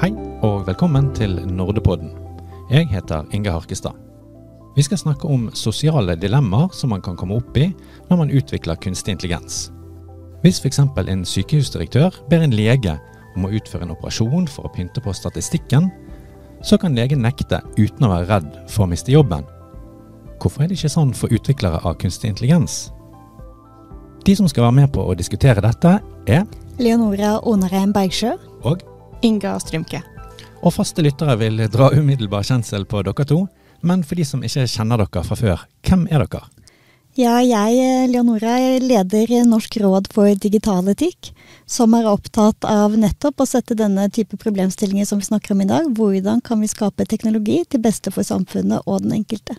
Hei og velkommen til Nordepodden. Jeg heter Inge Harkestad. Vi skal snakke om sosiale dilemmaer som man kan komme opp i når man utvikler kunstig intelligens. Hvis f.eks. en sykehusdirektør ber en lege om å utføre en operasjon for å pynte på statistikken, så kan legen nekte uten å være redd for å miste jobben. Hvorfor er det ikke sånn for utviklere av kunstig intelligens? De som skal være med på å diskutere dette, er Leonora Onarheim Bergsjø. og Inga Strymke. Og faste lyttere vil dra umiddelbar kjensel på dere to. Men for de som ikke kjenner dere fra før, hvem er dere? Ja, jeg, Leonora, leder Norsk råd for digital etikk, som er opptatt av nettopp å sette denne type problemstillinger som vi snakker om i dag. Hvordan kan vi skape teknologi til beste for samfunnet og den enkelte?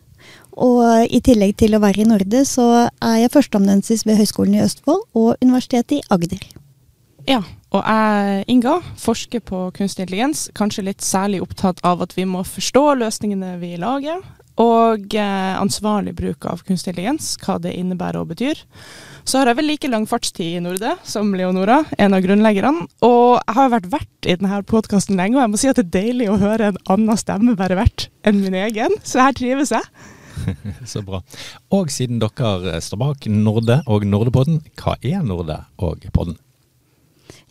Og i tillegg til å være i Norde, så er jeg førsteamanuensis ved Høgskolen i Østfold og Universitetet i Agder. Ja, og jeg, Inga, forsker på kunstig intelligens. Kanskje litt særlig opptatt av at vi må forstå løsningene vi lager. Og eh, ansvarlig bruk av kunstig intelligens, hva det innebærer og betyr. Så har jeg vel like lang fartstid i Norde som Leonora, en av grunnleggerne. Og jeg har vært vert i denne podkasten lenge, og jeg må si at det er deilig å høre en annen stemme være vert enn min egen. Så her trives jeg. Så bra. Og siden dere står bak Norde og Nordepodden, hva er Norde og podden?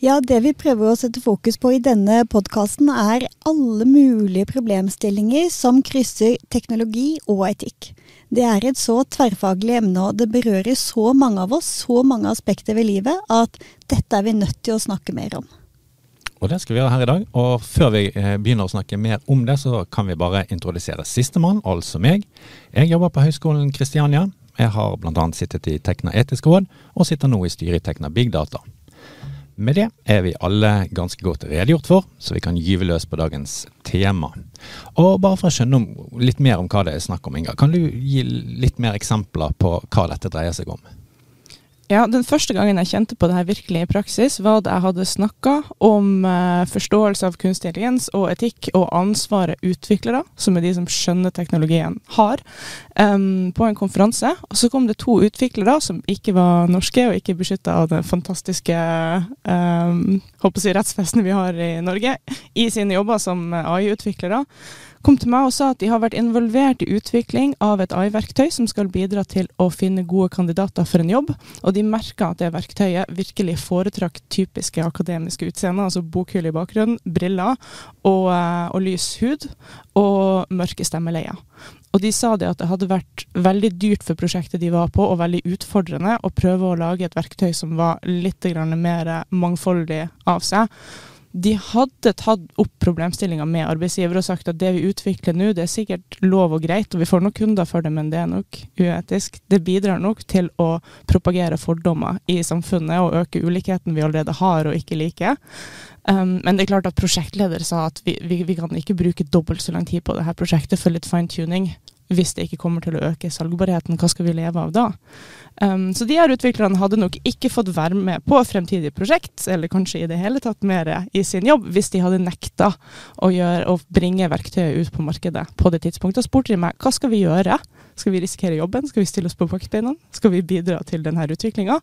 Ja, det vi prøver å sette fokus på i denne podkasten er alle mulige problemstillinger som krysser teknologi og etikk. Det er et så tverrfaglig emne, og det berører så mange av oss, så mange aspekter ved livet, at dette er vi nødt til å snakke mer om. Og det skal vi gjøre her i dag. Og før vi eh, begynner å snakke mer om det, så kan vi bare introdusere sistemann, altså meg. Jeg jobber på Høgskolen Kristiania. Jeg har bl.a. sittet i Tekna etisk råd, og sitter nå i styret i Tekna Big Data. Med det er vi alle ganske godt redegjort for, så vi kan gyve løs på dagens tema. Og bare for å skjønne litt mer om hva det er snakk om, Inga, kan du gi litt mer eksempler på hva dette dreier seg om? Ja, Den første gangen jeg kjente på det her virkelig i praksis, var da jeg hadde snakka om eh, forståelse av kunstig intelligens og etikk og ansvaret utviklere, som er de som skjønner teknologien, har, um, på en konferanse. Og så kom det to utviklere som ikke var norske og ikke beskytta av den fantastiske um, si rettsfesten vi har i Norge, i sine jobber som AI-utviklere kom til meg og sa at de har vært involvert i utvikling av et AI-verktøy som skal bidra til å finne gode kandidater for en jobb, og de merka at det verktøyet virkelig foretrakk typiske akademiske utseender, altså bokhylle i bakgrunnen, briller og, eh, og lys hud og mørke stemmeleier. Og de sa det at det hadde vært veldig dyrt for prosjektet de var på, og veldig utfordrende å prøve å lage et verktøy som var litt mer mangfoldig av seg de hadde tatt opp problemstillinga med arbeidsgiver og sagt at det vi utvikler nå, det er sikkert lov og greit, og vi får nok kunder for det, men det er nok uetisk. Det bidrar nok til å propagere fordommer i samfunnet og øke ulikheten vi allerede har og ikke liker. Um, men det er klart at prosjektleder sa at vi, vi, vi kan ikke bruke dobbelt så lang tid på dette prosjektet for litt fine-tuning hvis det ikke kommer til å øke salgbarheten, hva skal vi leve av da? Um, så de her utviklerne hadde nok ikke fått være med på fremtidige prosjekt, eller kanskje i det hele tatt mer i sin jobb, hvis de hadde nekta å, gjøre, å bringe verktøyet ut på markedet på det tidspunktet. Og spurte de meg hva skal vi gjøre? Skal vi risikere jobben? Skal vi stille oss på bakbeina? Skal vi bidra til denne utviklinga?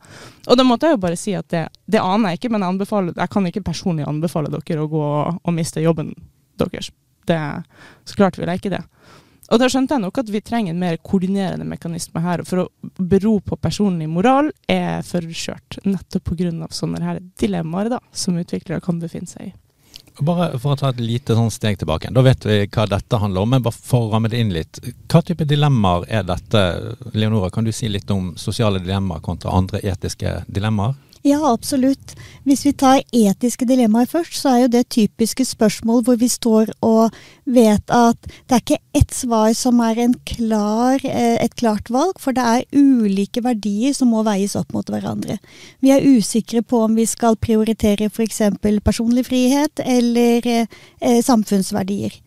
Og da måtte jeg jo bare si at det, det aner jeg ikke, men jeg, jeg, kan ikke personlig anbefale dere å gå og miste jobben deres. Det, så klart vil jeg ikke det. Og da skjønte jeg nok at vi trenger en mer koordinerende mekanisme her. For å bero på personlig moral er for skjørt. Nettopp pga. sånne her dilemmaer da, som utviklere kan befinne seg i. Bare for å ta et lite sånn steg tilbake. Da vet vi hva dette handler om. Men bare for å ramme det inn litt. Hva type dilemmaer er dette? Leonora, kan du si litt om sosiale dilemmaer kontra andre etiske dilemmaer? Ja, absolutt. Hvis vi tar etiske dilemmaer først, så er jo det typiske spørsmål hvor vi står og vet at det er ikke ett svar som er klar, eh, et klart valg, for det er ulike verdier som må veies opp mot hverandre. Vi er usikre på om vi skal prioritere f.eks. personlig frihet eller eh, samfunnsverdier.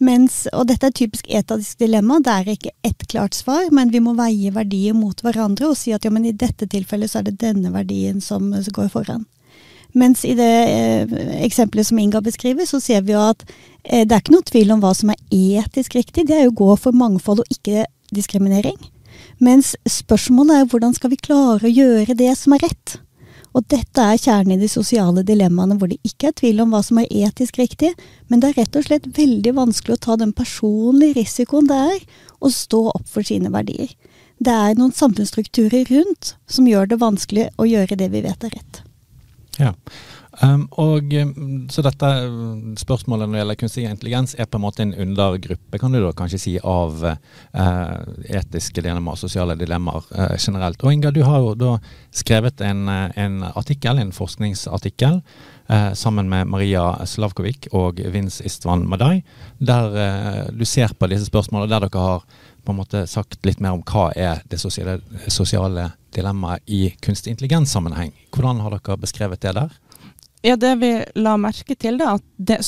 Mens, og dette er typisk etisk dilemma. Det er ikke ett klart svar, men vi må veie verdier mot hverandre og si at ja, men i dette tilfellet så er det denne verdien som går foran. Mens i det eh, eksempelet som Inga beskriver, så ser vi jo at eh, det er ikke noe tvil om hva som er etisk riktig. Det er jo å gå for mangfold og ikke diskriminering. Mens spørsmålet er hvordan skal vi klare å gjøre det som er rett? Og dette er kjernen i de sosiale dilemmaene, hvor det ikke er tvil om hva som er etisk riktig, men det er rett og slett veldig vanskelig å ta den personlige risikoen det er å stå opp for sine verdier. Det er noen samfunnsstrukturer rundt som gjør det vanskelig å gjøre det vi vet er rett. Ja, Um, og um, Så dette um, spørsmålet når det gjelder kunstig intelligens er på en måte en undergruppe kan du da kanskje si, av uh, etiske dilemmaer, sosiale dilemmaer uh, generelt. Og Inga, du har jo da skrevet en, en artikkel, en forskningsartikkel uh, sammen med Maria Slavkovic og Vince Istvan Madai, der du ser på disse spørsmålene, der dere har på en måte sagt litt mer om hva er det sosiale, sosiale dilemmaet i kunstig intelligens-sammenheng. Hvordan har dere beskrevet det der? Ja, det vi la merke til, da, at det,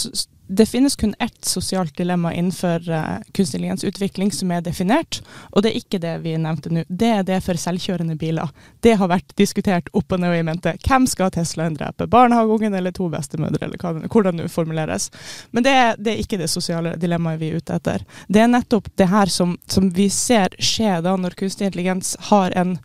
det finnes kun ett sosialt dilemma innenfor uh, kunstig intelligensutvikling som er definert, og det er ikke det vi nevnte nå. Det er det for selvkjørende biler. Det har vært diskutert opp og ned i mente. Hvem skal Teslaen drepe? Barnehageungen eller to bestemødre, eller hvordan det formuleres. Men det er, det er, ikke det sosiale dilemmaet vi er ute etter. Det er nettopp det her som, som vi ser skje da når kunstig intelligens har en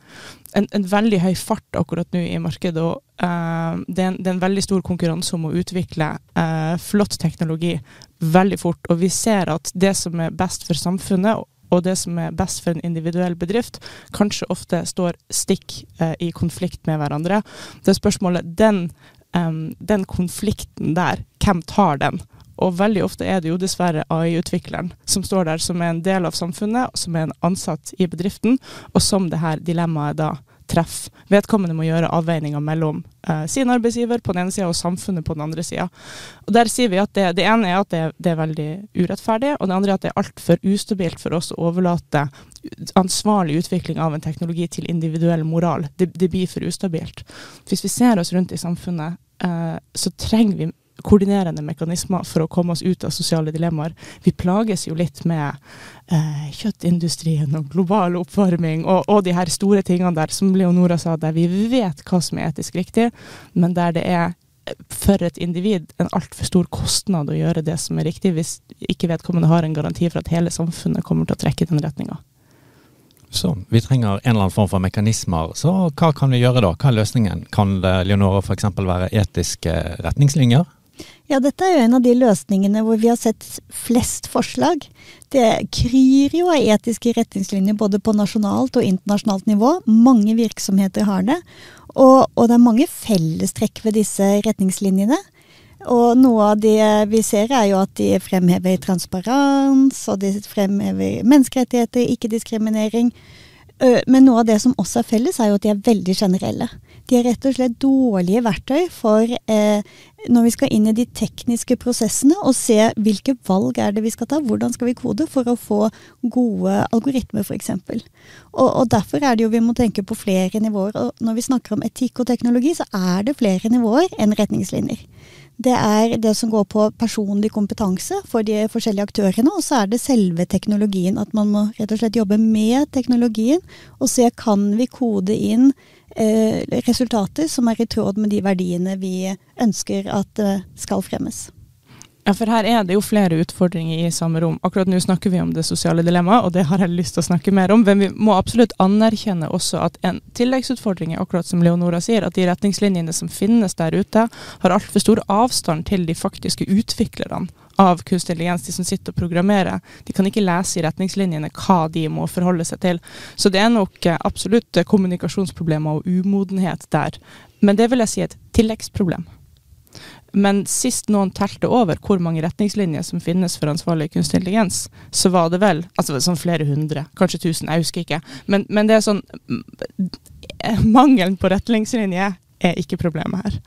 en, en, veldig høy fart akkurat nå i markedet. og uh, det, er en, det, er en, veldig stor konkurranse om å utvikle uh, flott teknologi veldig fort. Og vi ser at det som er best for samfunnet, og det som er best for en individuell bedrift, kanskje ofte står stikk uh, i konflikt med hverandre. Det er spørsmålet den, um, den konflikten der, hvem tar den? Og veldig ofte er det jo dessverre AI-utvikleren som står der som er en del av samfunnet, som er en ansatt i bedriften, og som det her dilemmaet da treffer. Vedkommende må gjøre avveininger mellom eh, sin arbeidsgiver på den ene sida og samfunnet på den andre sida. Der sier vi at det, det ene er at det, det, er veldig urettferdig, og det andre er at det er altfor ustabilt for oss å overlate ansvarlig utvikling av en teknologi til individuell moral. Det, det blir for ustabilt. Hvis vi ser oss rundt i samfunnet, eh, så trenger vi koordinerende mekanismer for å komme oss ut av sosiale dilemmaer. Vi plages jo litt med eh, kjøttindustrien og global oppvarming og, og, de her store tingene der, som Leonora sa, der vi vet hva som er etisk riktig, men der det er for et individ en altfor stor kostnad å gjøre det som er riktig, hvis ikke vedkommende har en garanti for at hele samfunnet kommer til å trekke i den retninga. Så vi trenger en eller annen form for mekanismer. Så hva kan vi gjøre da? Hva er løsningen? Kan det Leonora f.eks. være etiske retningslinjer? Ja, dette er jo en av de løsningene hvor vi har sett flest forslag. Det kryr jo av etiske retningslinjer både på nasjonalt og internasjonalt nivå. Mange virksomheter har det. Og, og det er mange fellestrekk ved disse retningslinjene. Og noe av det vi ser er jo at de fremhever transparens, og de fremhever menneskerettigheter, ikke-diskriminering. Men noe av det som også er felles, er jo at de er veldig generelle. De er rett og slett dårlige verktøy for eh, når vi skal inn i de tekniske prosessene og se hvilke valg er det vi skal ta, hvordan skal vi kode for å få gode algoritmer f.eks. Og, og derfor er det jo vi må tenke på flere nivåer. Og når vi snakker om etikk og teknologi, så er det flere nivåer enn retningslinjer. Det er det som går på personlig kompetanse for de forskjellige aktørene, og så er det selve teknologien. At man må rett og slett jobbe med teknologien og se kan vi kode inn Eh, resultater som er i tråd med de verdiene vi ønsker at eh, skal fremmes. Ja, for her er det jo flere utfordringer i samme rom. Akkurat nå snakker vi om det sosiale dilemmaet, og det har jeg lyst til å snakke mer om. Men vi må absolutt anerkjenne også at en tilleggsutfordring er akkurat som Leonora sier, at de retningslinjene som finnes der ute, har altfor stor avstand til de faktiske utviklerne av kunstig intelligens, de som sitter og programmerer. De kan ikke lese i retningslinjene hva de må forholde seg til. Så det er nok eh, absolutt eh, kommunikasjonsproblemer og umodenhet der. Men det vil jeg si er et tilleggsproblem. Men sist noen telte over hvor mange retningslinjer som finnes for ansvarlig kunstig intelligens, så var det vel altså sånn flere hundre, kanskje tusen, jeg husker ikke. Men, men det er sånn Mangelen på retningslinjer er ikke problemet her.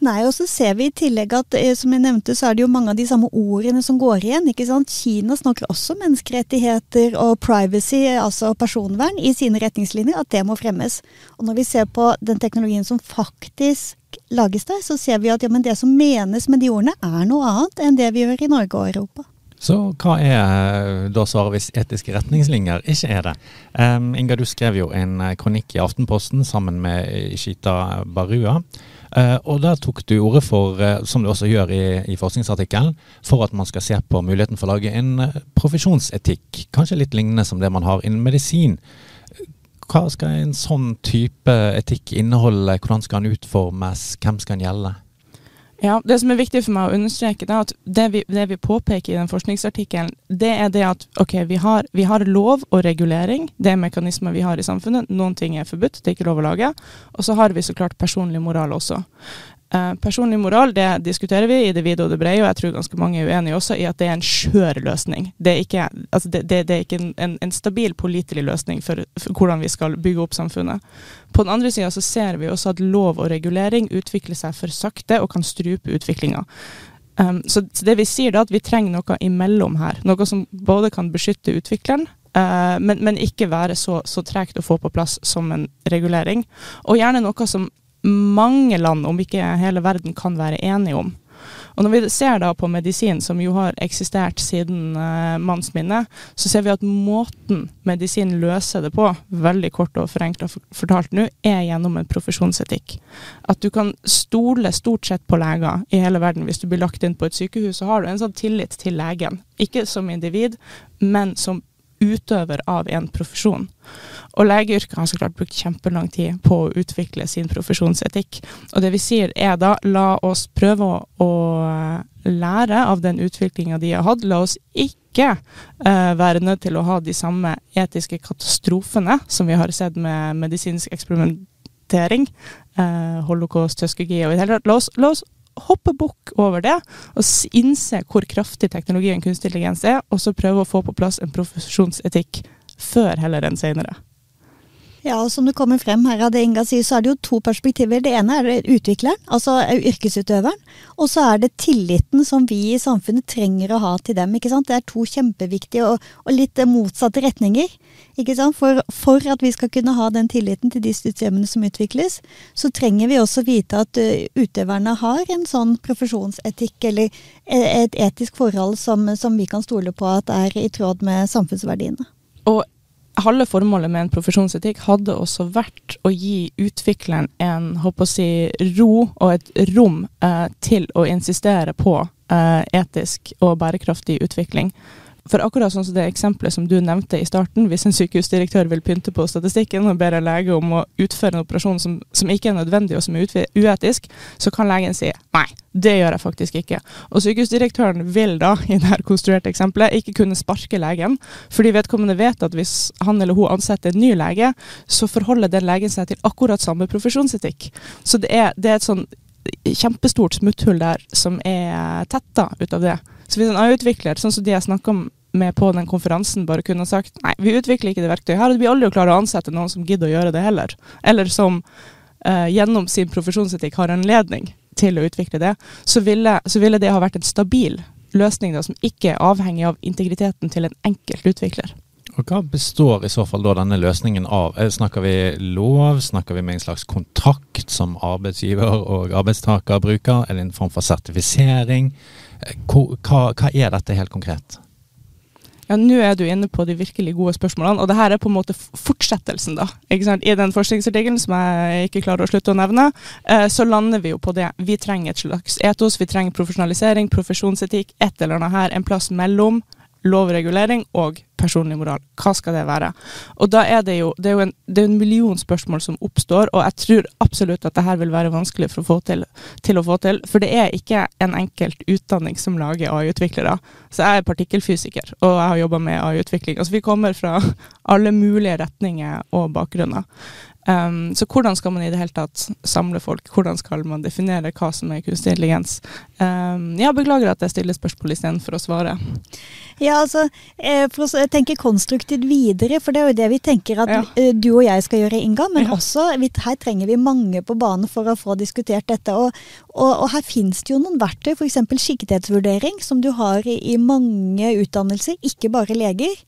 Nei, og så ser vi i tillegg at eh, som jeg nevnte, så er det jo mange av de samme ordene som går igjen. ikke sant? Kina snakker også menneskerettigheter og privacy, altså personvern, i sine retningslinjer, at det må fremmes. Og når vi ser på den teknologien som faktisk lages der, så ser vi at ja, men det som menes med de ordene, er noe annet enn det vi gjør i Norge og Europa. Så hva er eh, da svaret hvis etiske retningslinjer ikke er det? Um, Inga, du skrev jo en eh, kronikk i Aftenposten sammen med Shita Barua. Uh, og der tok du ordet for, uh, som du også gjør i, i forskningsartikkelen, for at man skal se på muligheten for å lage en uh, profesjonsetikk. Kanskje litt lignende som det man har innen medisin. Hva skal en sånn type etikk inneholde? Hvordan skal den utformes? Hvem skal den gjelde? Ja, Det som er viktig for meg å understreke, er at det vi, det vi, påpeker i den forskningsartikkelen, det er det at ok, vi har, vi har, lov og regulering. Det er mekanismer vi har i samfunnet. Noen ting er forbudt, det er ikke lov å lage. Og så har vi så klart personlig moral også. Uh, personlig moral det diskuterer vi i det vide og det brede, og jeg tror ganske mange er uenige også i at det er en skjør løsning. Det er ikke, altså det, det, det er ikke en, en, en, stabil, pålitelig løsning for, for, hvordan vi skal bygge opp samfunnet. På den andre sida så ser vi også at lov og regulering utvikler seg for sakte og kan strupe utviklinga. Um, så, det vi sier da, at vi trenger noe imellom her. Noe som både kan beskytte utvikleren, Uh, men, men, ikke være så, så tregt å få på plass som en regulering. Og gjerne noe som mange land, om ikke hele verden, kan være enige om. Og Når vi ser da på medisin, som jo har eksistert siden eh, mannsminnet, så ser vi at måten medisin løser det på, veldig kort og forenkla fortalt nå, er gjennom en profesjonsetikk. At du kan stole stort sett på leger i hele verden. Hvis du blir lagt inn på et sykehus, så har du en sånn tillit til legen. Ikke som individ, men som utøver av en profesjon. Og legeyrket har så klart brukt kjempelang tid på å utvikle sin profesjonsetikk. Og det vi sier er da, la oss prøve å, å lære av den utviklinga de har hatt. La oss ikke uh, være nødt til å ha de samme etiske katastrofene som vi har sett med medisinsk eksperimentering, uh, holocaust, tøskegi og i det hele tatt. La oss, la oss hoppe bukk over det og innse hvor kraftig teknologien kunstig intelligens er, og så prøve å få på plass en profesjonsetikk før heller enn senere. Ja, og som det kommer frem her av det Inga sier, så er det jo to perspektiver. Det ene er utvikleren, altså yrkesutøveren. Og så er det tilliten som vi i samfunnet trenger å ha til dem. ikke sant? Det er to kjempeviktige og, og litt motsatte retninger. For, for, at vi skal kunne ha den tilliten til de systemene som utvikles, så trenger vi også vite at uh, utøverne har en sånn profesjonsetikk eller e, et etisk forhold som, som vi kan stole på at er i tråd med samfunnsverdiene. Og halve formålet med en profesjonsetikk hadde også vært å gi utvikleren en håper å si, ro og et rom eh, til å insistere på eh, etisk og bærekraftig utvikling. For akkurat sånn som det eksempelet som du nevnte i starten, hvis en sykehusdirektør vil pynte på statistikken og ber en lege om å utføre en operasjon som, som ikke er nødvendig og som er uetisk, så kan legen si nei, det gjør jeg faktisk ikke. Og sykehusdirektøren vil da, i dette konstruerte eksempelet, ikke kunne sparke legen, fordi vedkommende vet at hvis han eller hun ansetter en ny lege, så forholder den legen seg til akkurat samme profesjonsetikk. Så det er, det er et sånn kjempestort smutthull der som er tetta ut av det. Så hvis en AI-utvikler, sånn som de jeg snakka med på den konferansen, bare kunne sagt nei, vi utvikler ikke det verktøyet her, og det blir aldri å klare å ansette noen som gidder å gjøre det heller, eller som eh, gjennom sin profesjonsetikk har en ledning til å utvikle det, så ville, så ville det ha vært en stabil løsning da, som ikke er avhengig av integriteten til en enkelt utvikler. Og Hva består i så fall da denne løsningen av? Eh, snakker vi lov, snakker vi med en slags kontrakt som arbeidsgiver og arbeidstaker bruker, eller en form for sertifisering? Hva, hva er dette helt konkret? Ja, Nå er du inne på de virkelig gode spørsmålene, og det her er på en måte fortsettelsen. da. Ikke sant? I den forskningsartikkelen som jeg ikke klarer å slutte å nevne, eh, så lander vi jo på det. Vi trenger et slags etos, vi trenger profesjonalisering, profesjonsetikk, et eller annet her, en plass mellom lovregulering og personlig moral. Hva skal det være? Og da er det jo, det er jo en, det er en, million spørsmål som oppstår, og jeg tror absolutt at det her vil være vanskelig å til, til å få til. For det er ikke en enkelt utdanning som lager AI-utviklere. Så jeg er partikkelfysiker, og jeg har jobba med AI-utvikling. Altså vi kommer fra alle mulige retninger og bakgrunner. Um, så hvordan skal man i det hele tatt samle folk? Hvordan skal man definere hva som er kunstig intelligens? Um, jeg beklager at jeg stiller spørsmål istedenfor å svare. Ja, altså, eh, for å tenke konstruktivt videre, for det er jo det vi tenker at ja. Eh, du og jeg skal gjøre, Inga. Men ja. også, her trenger vi mange på banen for å få diskutert dette. Og, og, og her finnes det jo noen verktøy, f.eks. skikkethetsvurdering, som du har i, i mange utdannelser, ikke bare leger.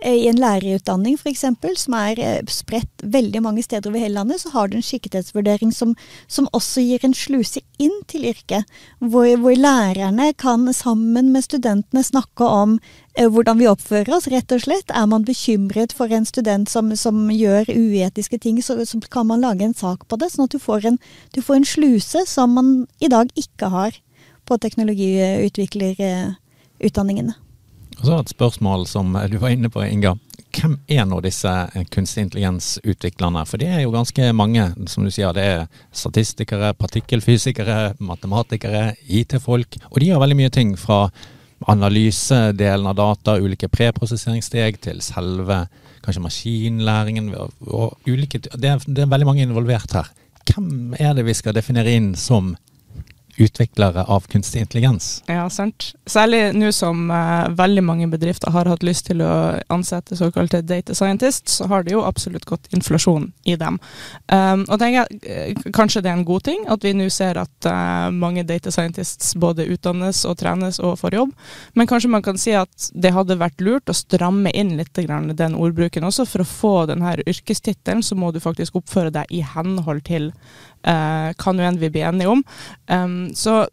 Eh, I en lærerutdanning f.eks., som er eh, spredt veldig mange steder over hele landet, så har du en skikkethetsvurdering som, som også gir en sluse inn til yrket. Hvor, hvor, lærerne kan sammen med studentene snakke om eh, hvordan vi oppfører oss, rett og slett. Er man bekymret for en student som, som gjør uetiske ting, så, så, kan man lage en sak på det. Sånn at du får en, du får en sluse som man i dag ikke har på teknologiutviklerutdanningene. Og så et spørsmål som du var inne på, Inga. Hvem er nå disse kunstig intelligens-utviklerne? For det er jo ganske mange, som du sier. Det er statistikere, partikkelfysikere, matematikere, IT-folk. Og de gjør veldig mye ting fra analysedelen av data, ulike preprosesseringssteg, til selve kanskje maskinlæringen. Og ulike, det, er, det er veldig mange involvert her. Hvem er det vi skal definere inn som utviklere av kunstig intelligens. Ja, sant. Særlig nå som uh, veldig mange bedrifter har hatt lyst til å ansette såkalte data scientists, så har det jo absolutt gått inflasjon i dem. Um, og tenker jeg, uh, Kanskje det er en god ting at vi nå ser at uh, mange data scientists både utdannes og trenes og får jobb, men kanskje man kan si at det hadde vært lurt å stramme inn litt den ordbruken også. For å få denne yrkestittelen så må du faktisk oppføre deg i henhold til uh, hva nå enn vi blir enige om. Um, så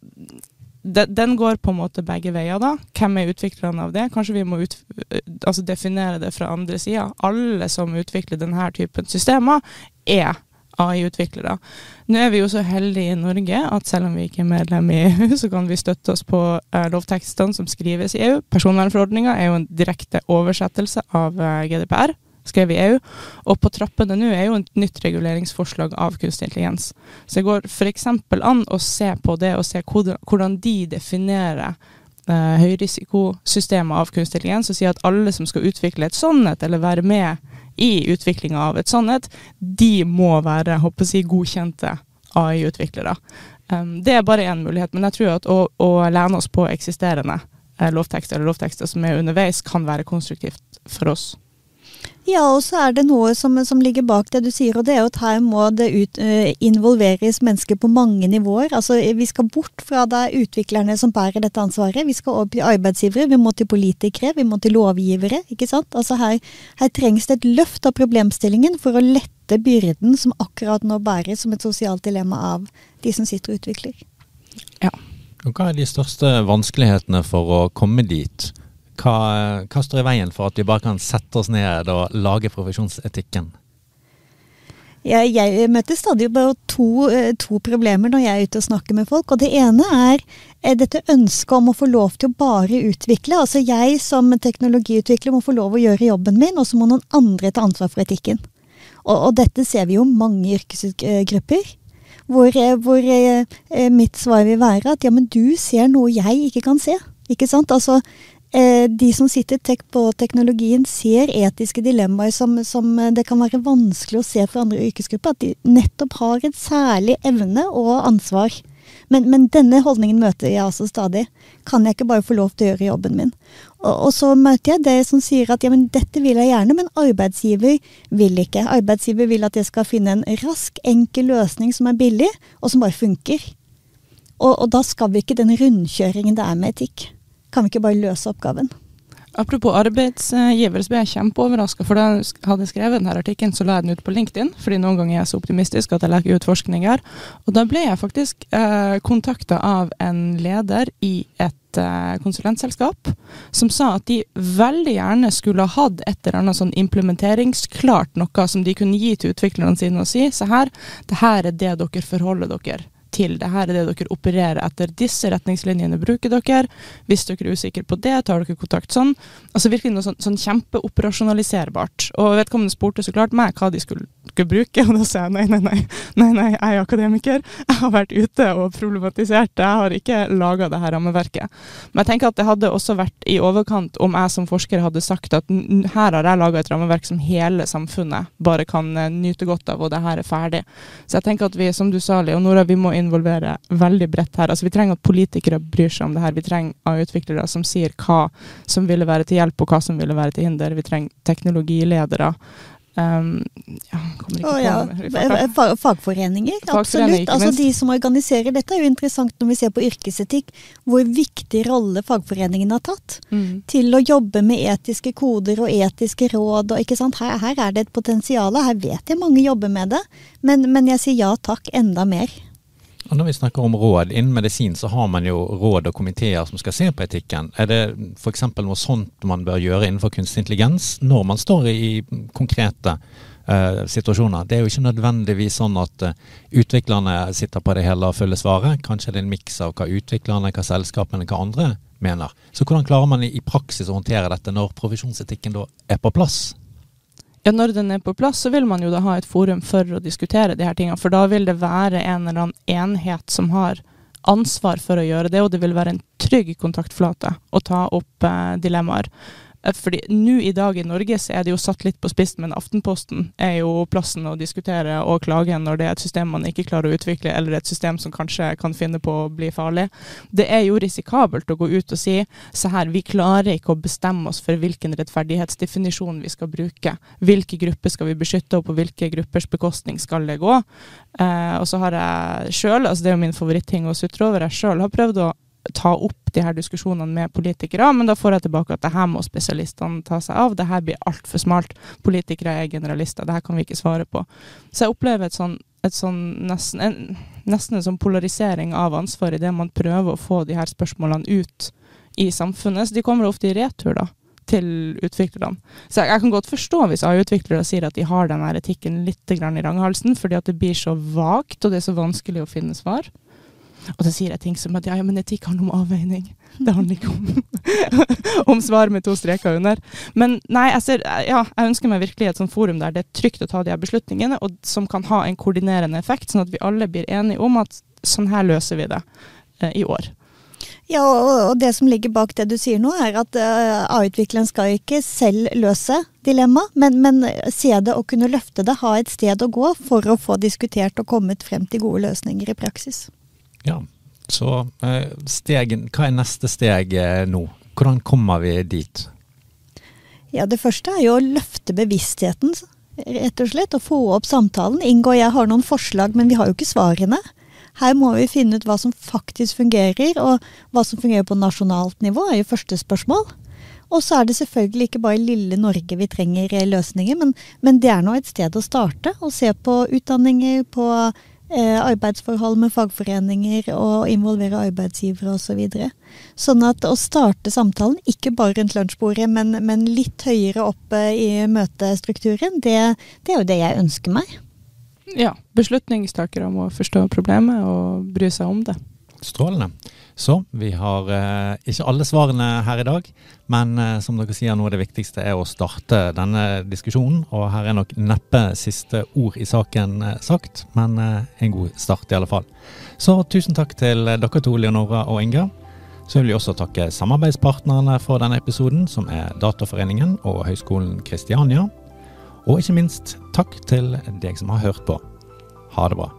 de, den går på en måte begge veier, da. Hvem er utviklerne av det? Kanskje vi må ut, altså definere det fra andre sida. Alle som utvikler denne typen systemer, er AI-utviklere. Nå er vi jo så heldige i Norge at selv om vi ikke er medlem i EU, så kan vi støtte oss på uh, lovtekstene som skrives i EU. Personvernforordninga er jo en direkte oversettelse av uh, GDPR skrevet i EU. Og på trappene nå er jo et nytt reguleringsforslag av kunstig intelligens. Så det går f.eks. an å se på det, og se hvordan de definerer eh, høyrisikosystemet av kunstig intelligens, og sier at alle som skal utvikle et sannhet, eller være med i utviklinga av et sannhet, de må være håper jeg, godkjente AI-utviklere. Um, det er bare én mulighet, men jeg tror at å, å lene oss på eksisterende eh, lovtekster eller lovtekster som er underveis, kan være konstruktivt for oss. Ja, og så er det noe som, som, ligger bak det du sier, og det er jo at her må det ut, uh, involveres mennesker på mange nivåer. Altså, Vi skal bort fra det er utviklerne som bærer dette ansvaret. Vi skal opp til arbeidsgivere, vi må til politikere, vi må til lovgivere. ikke sant? Altså Her, her trengs det et løft av problemstillingen for å lette byrden som akkurat nå bæres som et sosialt dilemma av de som sitter og utvikler. Ja. Og Hva er de største vanskelighetene for å komme dit? Hva, hva, står i veien for at vi bare kan sette oss ned og lage profesjonsetikken? Jeg, jeg møter stadig bare to, eh, to, problemer når jeg er ute og snakker med folk. og Det ene er, er dette ønsket om å få lov til å bare utvikle. Altså Jeg som teknologiutvikler må få lov å gjøre jobben min, og så må noen andre ta ansvar for etikken. Og, og dette ser vi jo mange yrkesgrupper. Hvor, eh, hvor eh, mitt svar vil være at ja, men du ser noe jeg ikke kan se. Ikke sant? Altså, Eh, de som sitter tek på teknologien, ser etiske dilemmaer som, som, eh, det kan være vanskelig å se for andre yrkesgrupper. At de nettopp har en særlig evne og ansvar. Men, men, denne holdningen møter jeg altså stadig. Kan jeg ikke bare få lov til å gjøre jobben min? Og, og så møter jeg det som sier at ja, men dette vil jeg gjerne, men arbeidsgiver vil ikke. Arbeidsgiver vil at jeg skal finne en rask, enkel løsning som er billig, og som bare funker. Og, og da skal vi ikke den rundkjøringen det er med etikk. Kan vi ikke bare løse oppgaven? Apropos arbeidsgiver, så ble jeg kjempeoverraska. For da jeg hadde skrevet denne artikkelen, så la jeg den ut på LinkedIn. fordi noen ganger er jeg så optimistisk at jeg legger ut forskning her. Og da ble jeg faktisk eh, kontakta av en leder i et eh, konsulentselskap som sa at de veldig gjerne skulle ha hatt et eller annet sånn implementeringsklart noe som de kunne gi til utviklerne sine og si se her, det her er det dere forholder dere til. det her er det dere opererer etter. Disse retningslinjene bruker dere. Hvis dere er usikre på det, tar dere kontakt sånn. Altså virkelig noe sånn, sånn kjempeoperasjonaliserbart. Og vedkommende spurte så klart meg hva de skulle, skulle bruke, og da sa jeg nei, nei, nei, nei, nei, jeg er akademiker. Jeg har vært ute og problematisert. Jeg har ikke laga det her rammeverket. Men jeg tenker at det hadde også vært i overkant om jeg som forsker hadde sagt at her har jeg laga et rammeverk som hele samfunnet bare kan eh, nyte godt av, og det her er ferdig. Så jeg tenker at vi, som du sa, Leonora, vi må inn involvere veldig bredt her. Altså, vi trenger at politikere bryr seg om det her. Vi trenger AI-utviklere som sier hva som ville være til hjelp, og hva som ville være til hinder. Vi trenger teknologiledere. Um, ja, oh, ja. Fagforeninger, absolutt. Altså, de som organiserer dette, er jo interessant når vi ser på yrkesetikk, hvor viktig rolle fagforeningene har tatt mm. til å jobbe med etiske koder og etiske råd. Og, her, her, er det et potensial. Her vet jeg mange jobber med det, men, men jeg sier ja takk, enda mer. Og når vi snakker om råd, innen medisin så har man jo råd og komiteer som skal se på etikken. Er det f.eks. noe sånt man bør gjøre innenfor kunstig intelligens når man står i konkrete uh, situasjoner? Det er jo ikke nødvendigvis sånn at uh, utviklerne sitter på det hele og følger svaret. Kanskje det er en miks av hva utviklerne, hva selskapene, hva andre mener. Så hvordan klarer man i praksis å håndtere dette når profesjonsetikken da er på plass? Ja, Når den er på plass, så vil man jo da ha et forum for å diskutere de her tingene. For da vil det være en eller annen enhet som har ansvar for å gjøre det, og det vil være en trygg kontaktflate å ta opp eh, dilemmaer. Eh, fordi nå i dag i Norge så er det jo satt litt på spissen, men Aftenposten er jo plassen å diskutere og klage når det er et system man ikke klarer å utvikle, eller et system som kanskje kan finne på å bli farlig. Det er jo risikabelt å gå ut og si se her, vi klarer ikke å bestemme oss for hvilken rettferdighetsdefinisjon vi skal bruke. Hvilke grupper skal vi beskytte, og på hvilke gruppers bekostning skal det gå. Eh, og så har jeg sjøl, altså det er jo min favoritting å sutre over, jeg sjøl har prøvd å ta opp de her diskusjonene med politikere, men da får jeg tilbake at det her må spesialistene ta seg av. Det her blir altfor smalt. Politikere er generalister, det her kan vi ikke svare på. Så jeg opplever et sånn, et sånn nesten, en, nesten en sånn polarisering av ansvar i det man prøver å få de her spørsmålene ut i samfunnet. Så de kommer ofte i retur, da til utviklerne. Så jeg, jeg, kan godt forstå hvis AI-utviklere sier at de har den etikken litt i ranghalsen, fordi at det blir så vagt, og det er så vanskelig å finne svar. Og så sier jeg ting som at ja, men etikk handler om avveining. Det handler ikke om, om svar med to streker under. Men nei, jeg, ser, ja, jeg ønsker meg virkelig et sånt forum der det er trygt å ta de her beslutningene, og som kan ha en koordinerende effekt, sånn at vi alle blir enige om at sånn her løser vi det eh, i år. Ja, og det som ligger bak det du sier nå, er at uh, A-utvikleren skal ikke selv løse dilemma, men, men, se det og kunne løfte det, ha et sted å gå for å få diskutert og kommet frem til gode løsninger i praksis. Ja, så eh, stegen, hva er neste steg eh, nå? Hvordan kommer vi dit? Ja, Det første er jo å løfte bevisstheten, rett og slett. Og få opp samtalen. Ingo og jeg har noen forslag, men vi har jo ikke svarene. Her må vi finne ut hva som faktisk fungerer, og hva som fungerer på nasjonalt nivå, er jo første spørsmål. Og så er det selvfølgelig ikke bare lille Norge vi trenger løsninger, men, men det er nå et sted å starte. Å se på utdanninger, på Eh, arbeidsforhold med fagforeninger og involvere arbeidsgivere osv. Så videre. sånn at å starte samtalen, ikke bare rundt lunsjbordet, men, men litt høyere oppe i møtestrukturen, det, det, er jo det jeg ønsker meg. Ja. Beslutningstakere må forstå problemet og bry seg om det. Strålende. Så vi har eh, ikke alle svarene her i dag, men eh, som dere sier, noe av det viktigste er å starte denne diskusjonen. Og her er nok neppe siste ord i saken eh, sagt, men eh, en god start i alle fall. Så tusen takk til dere to, Leonora og Inga. Så vil vi også takke samarbeidspartnerne for denne episoden, som er Dataforeningen og Høgskolen Kristiania. Og ikke minst takk til deg som har hørt på. Ha det bra.